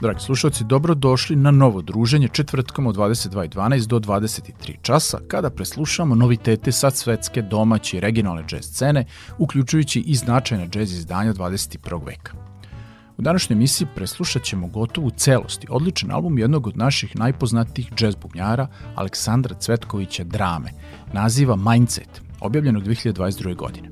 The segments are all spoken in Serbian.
dragi slušalci, dobro došli na novo druženje četvrtkom od 22.12 do 23 časa, kada preslušamo novitete sa svetske, domaće i regionalne džez scene, uključujući i značajne džez izdanja 21. veka. U današnjoj emisiji preslušat ćemo gotovu celosti odličan album jednog od naših najpoznatijih džez bubnjara, Aleksandra Cvetkovića Drame, naziva Mindset, objavljenog 2022. godine.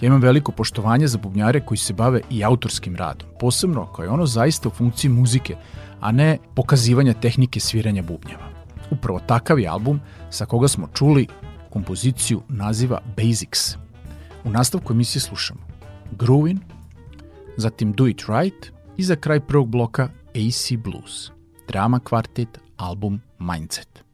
Ja imam veliko poštovanje za bubnjare koji se bave i autorskim radom, posebno ako je ono zaista u funkciji muzike, a ne pokazivanja tehnike sviranja bubnjeva. Upravo takav je album sa koga smo čuli kompoziciju naziva Basics. U nastavku emisije slušamo Groovin, zatim Do It Right i za kraj prvog bloka AC Blues, drama kvartet, album Mindset.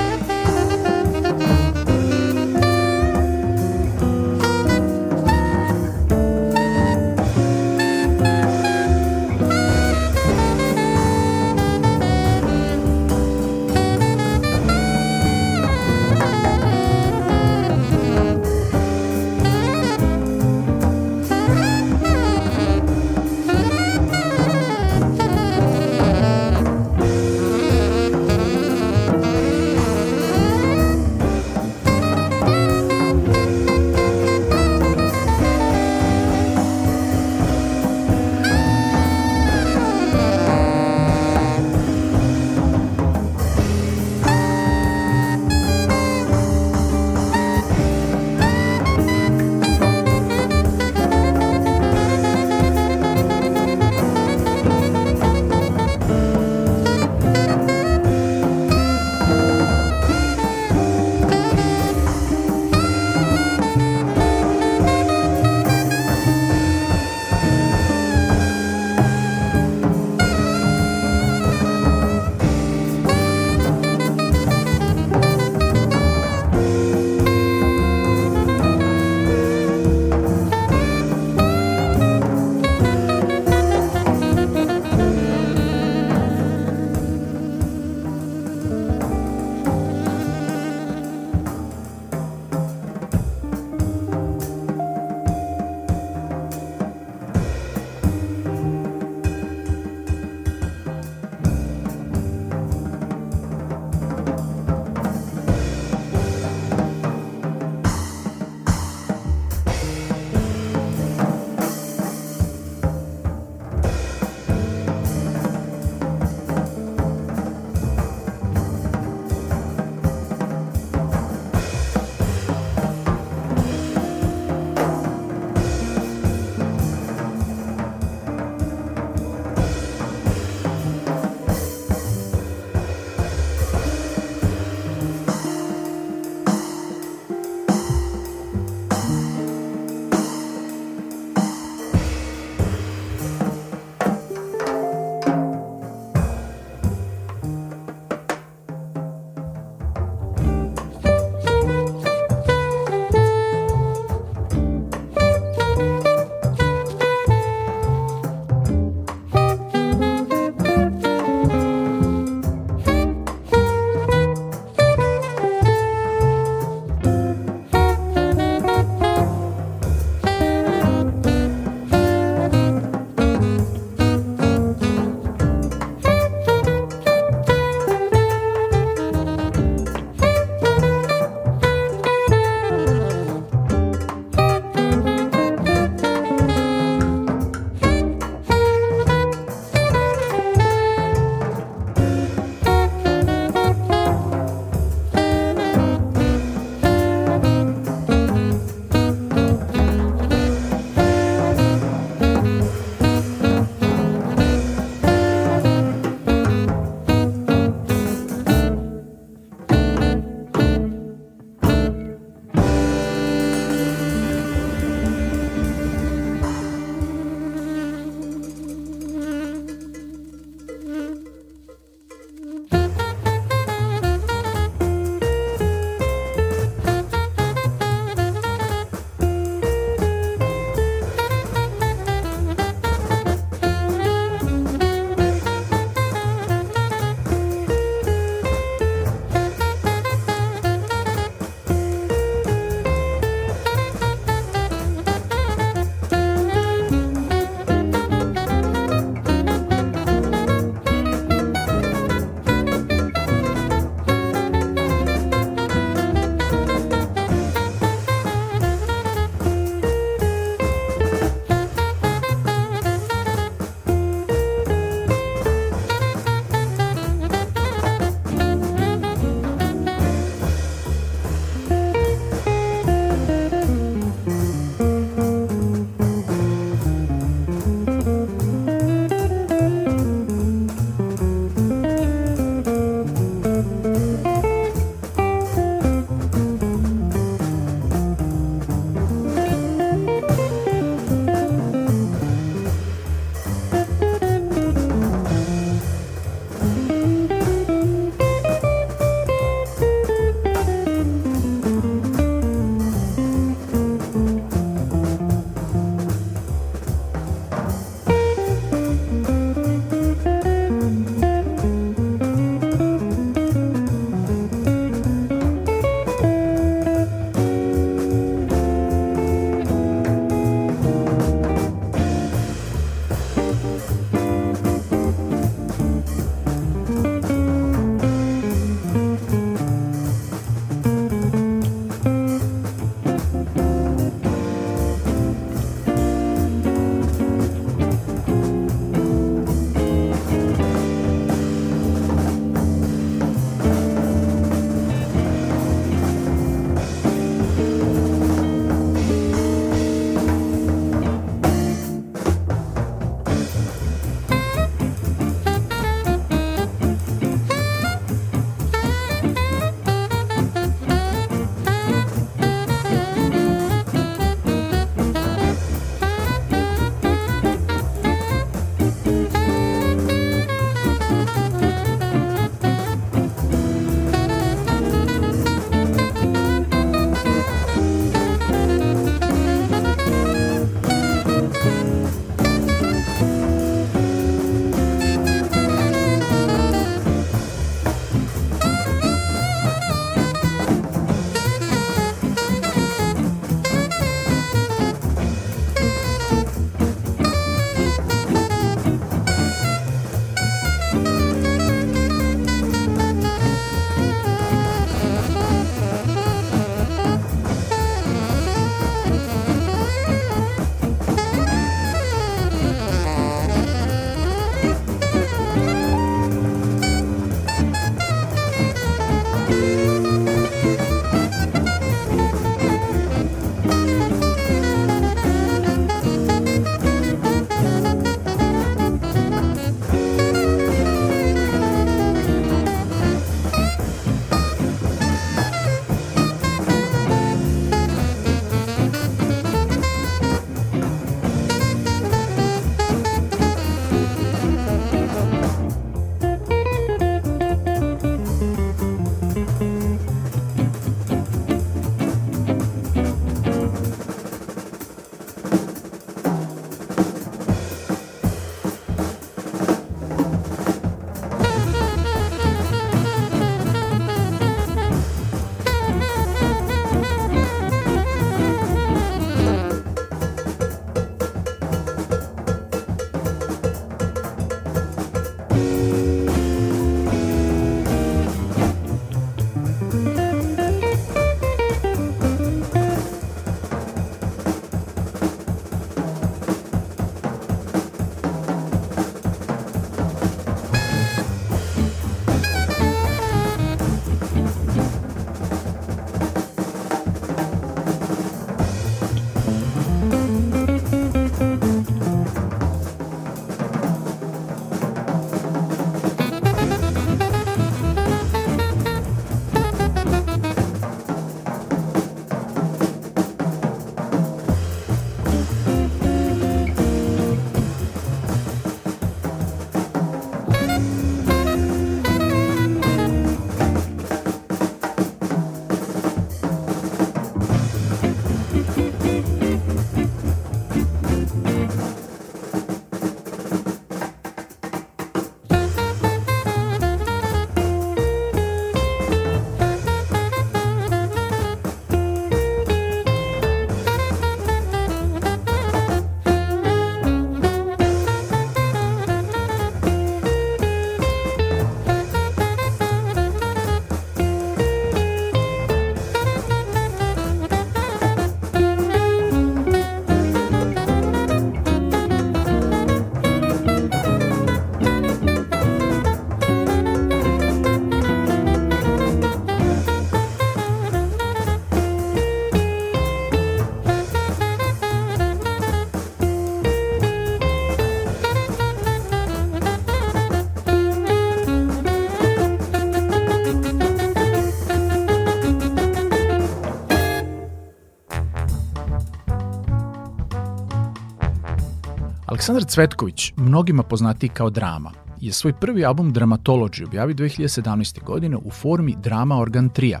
Aleksandar Cvetković, mnogima poznati kao drama, je svoj prvi album Dramatology objavio 2017. godine u formi drama organ trija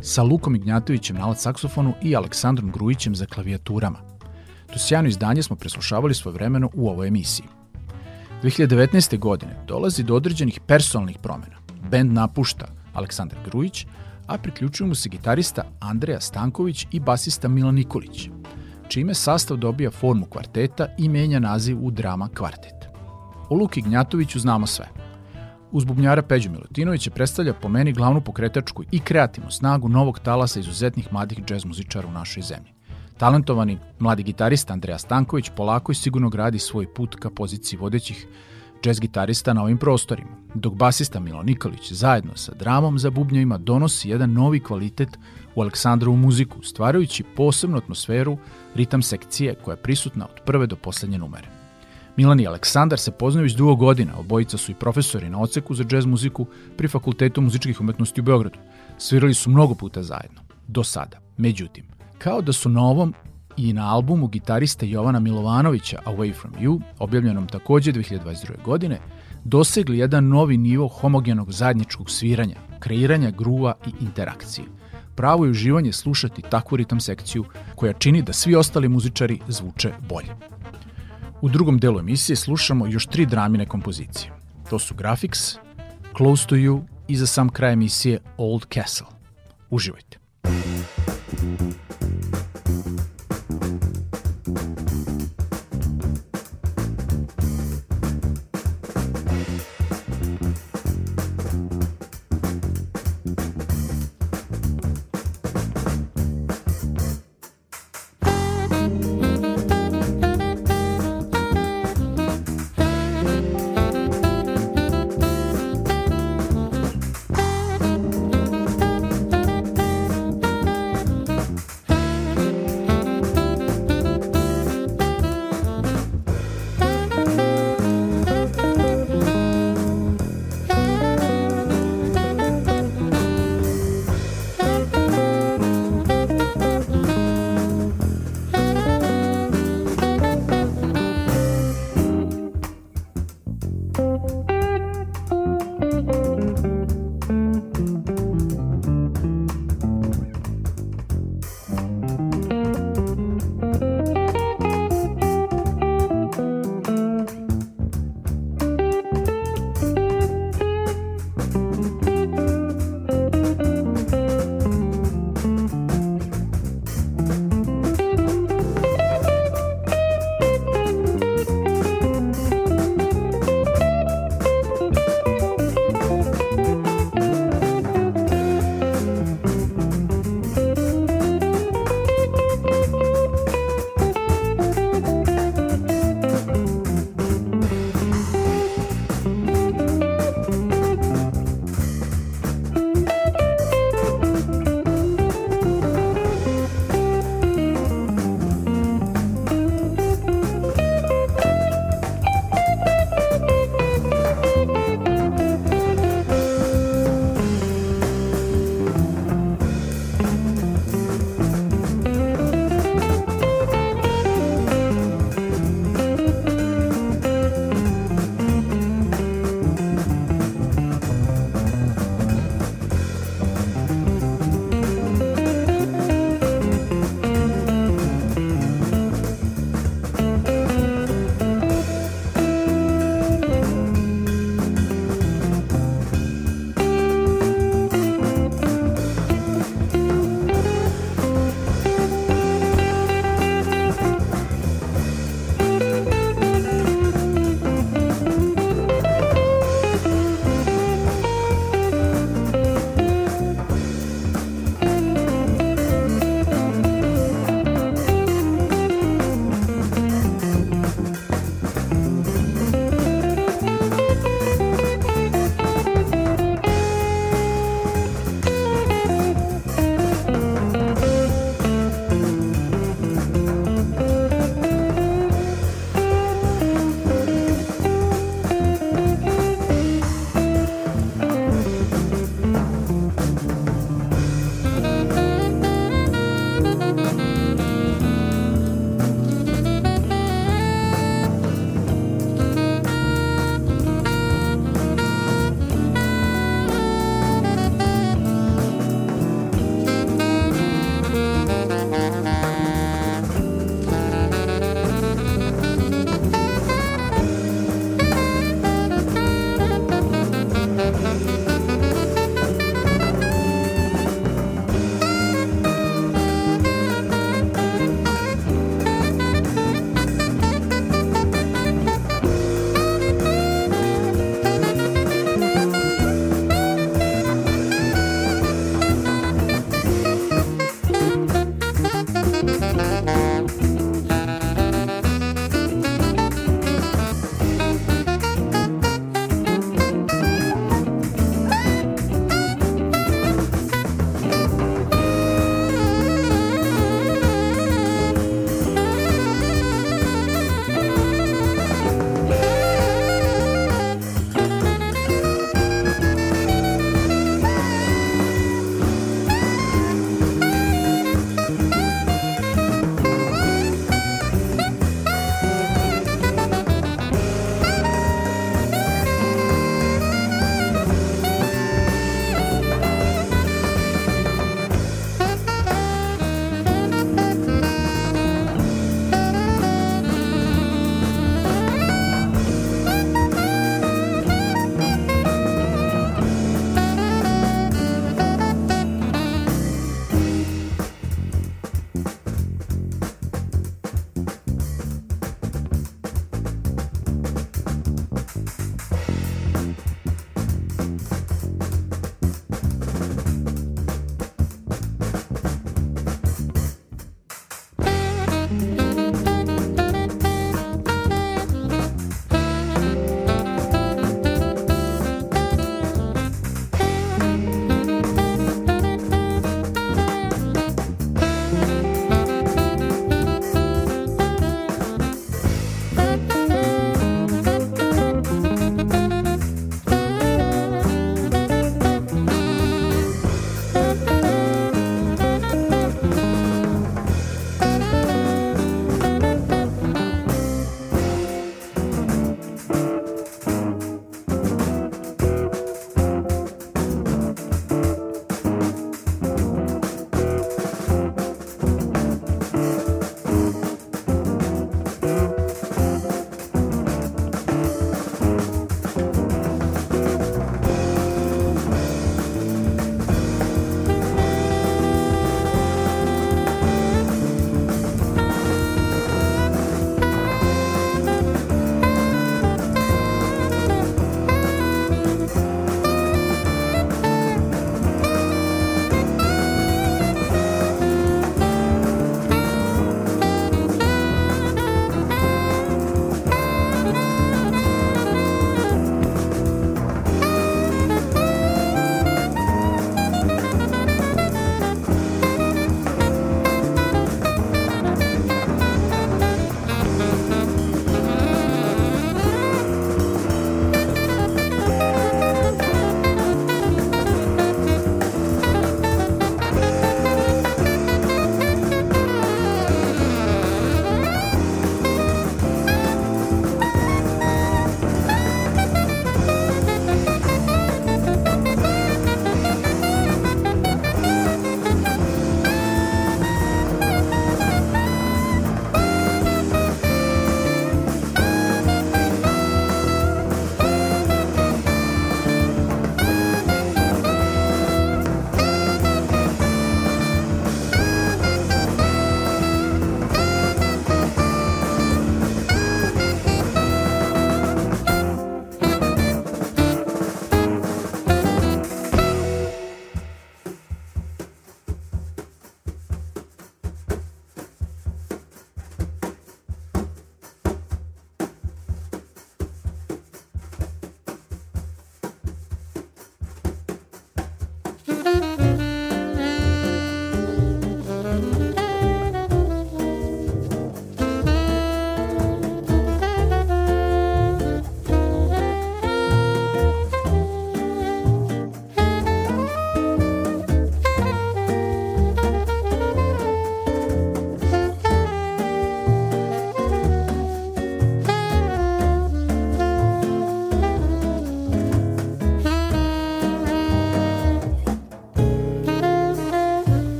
sa Lukom Ignjatovićem na alt saksofonu i Aleksandrom Grujićem za klavijaturama. To sjajno izdanje smo preslušavali svojevremeno u ovoj emisiji. 2019. godine dolazi do određenih personalnih promena. Bend napušta Aleksandar Grujić, a priključuju mu se gitarista Andreja Stanković i basista Milan Nikolić, čime sastav dobija formu kvarteta i menja naziv u drama kvartet. O Luki Gnjatoviću znamo sve. Uz bubnjara Peđu Milutinovića predstavlja po meni glavnu pokretačku i kreativnu snagu novog talasa izuzetnih mladih džez muzičara u našoj zemlji. Talentovani mladi gitarista Andreja Stanković polako i sigurno gradi svoj put ka poziciji vodećih džez gitarista na ovim prostorima, dok basista Milo Nikolić zajedno sa dramom za bubnjevima donosi jedan novi kvalitet u Aleksandrovu muziku, stvarajući posebnu atmosferu ritam sekcije koja je prisutna od prve do poslednje numere. Milan i Aleksandar se poznaju već dugo godina, obojica su i profesori na oceku za džez muziku pri Fakultetu muzičkih umetnosti u Beogradu. Svirali su mnogo puta zajedno, do sada. Međutim, kao da su na ovom i na albumu gitariste Jovana Milovanovića Away From You, objavljenom takođe 2022. godine, dosegli jedan novi nivo homogenog zajedničkog sviranja, kreiranja gruva i interakcije. Pravo je uživanje slušati takvu ritam sekciju koja čini da svi ostali muzičari zvuče bolje. U drugom delu emisije slušamo još tri dramine kompozicije. To su Graphics, Close to You i za sam kraj emisije Old Castle. Uživajte.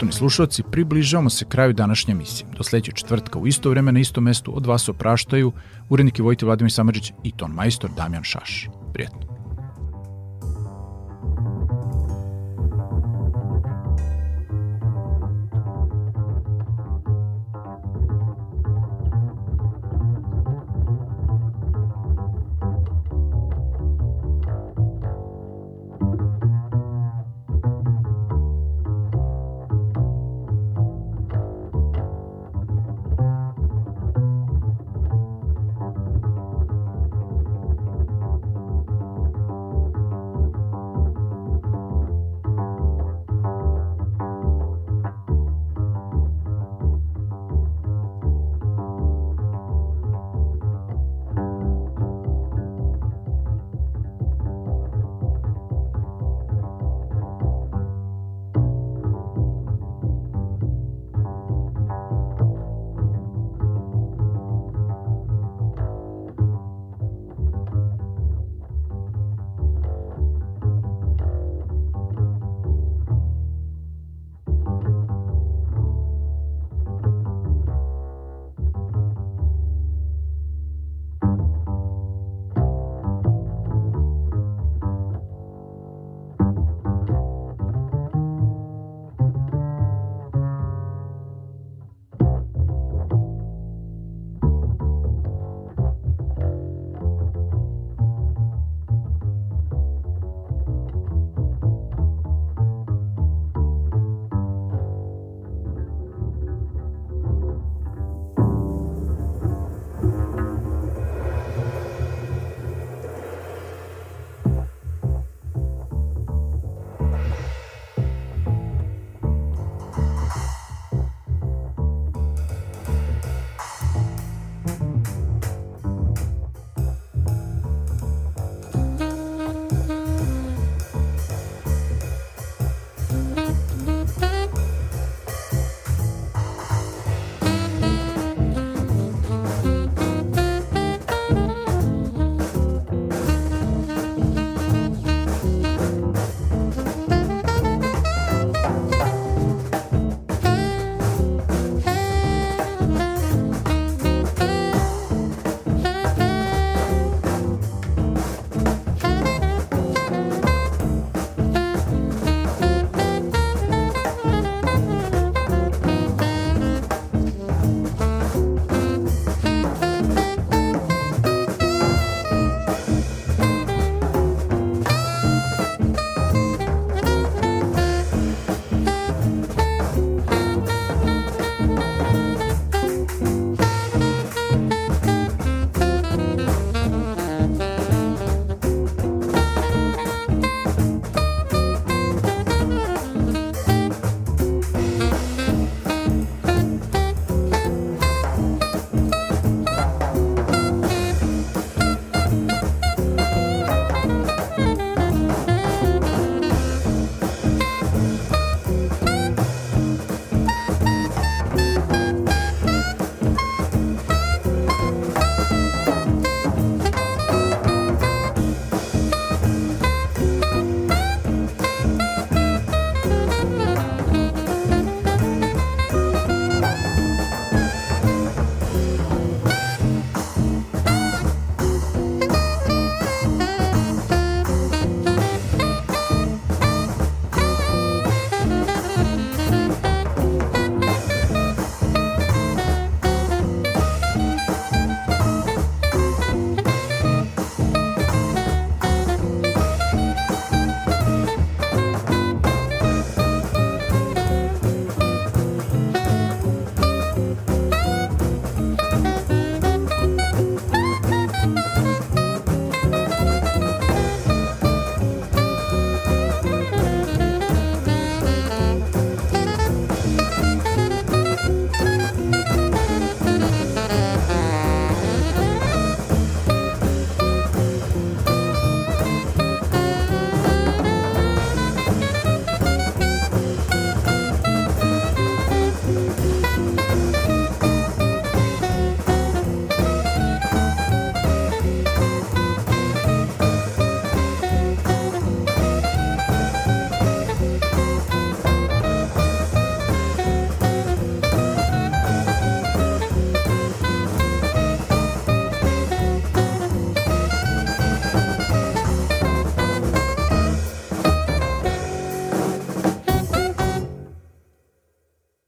Poštovni slušalci, približavamo se kraju današnje emisije. Do sledećeg četvrtka u isto vreme na istom mestu od vas opraštaju uredniki Vojte Vladimir Samadžić i ton majstor Damjan Šaš. Prijetno.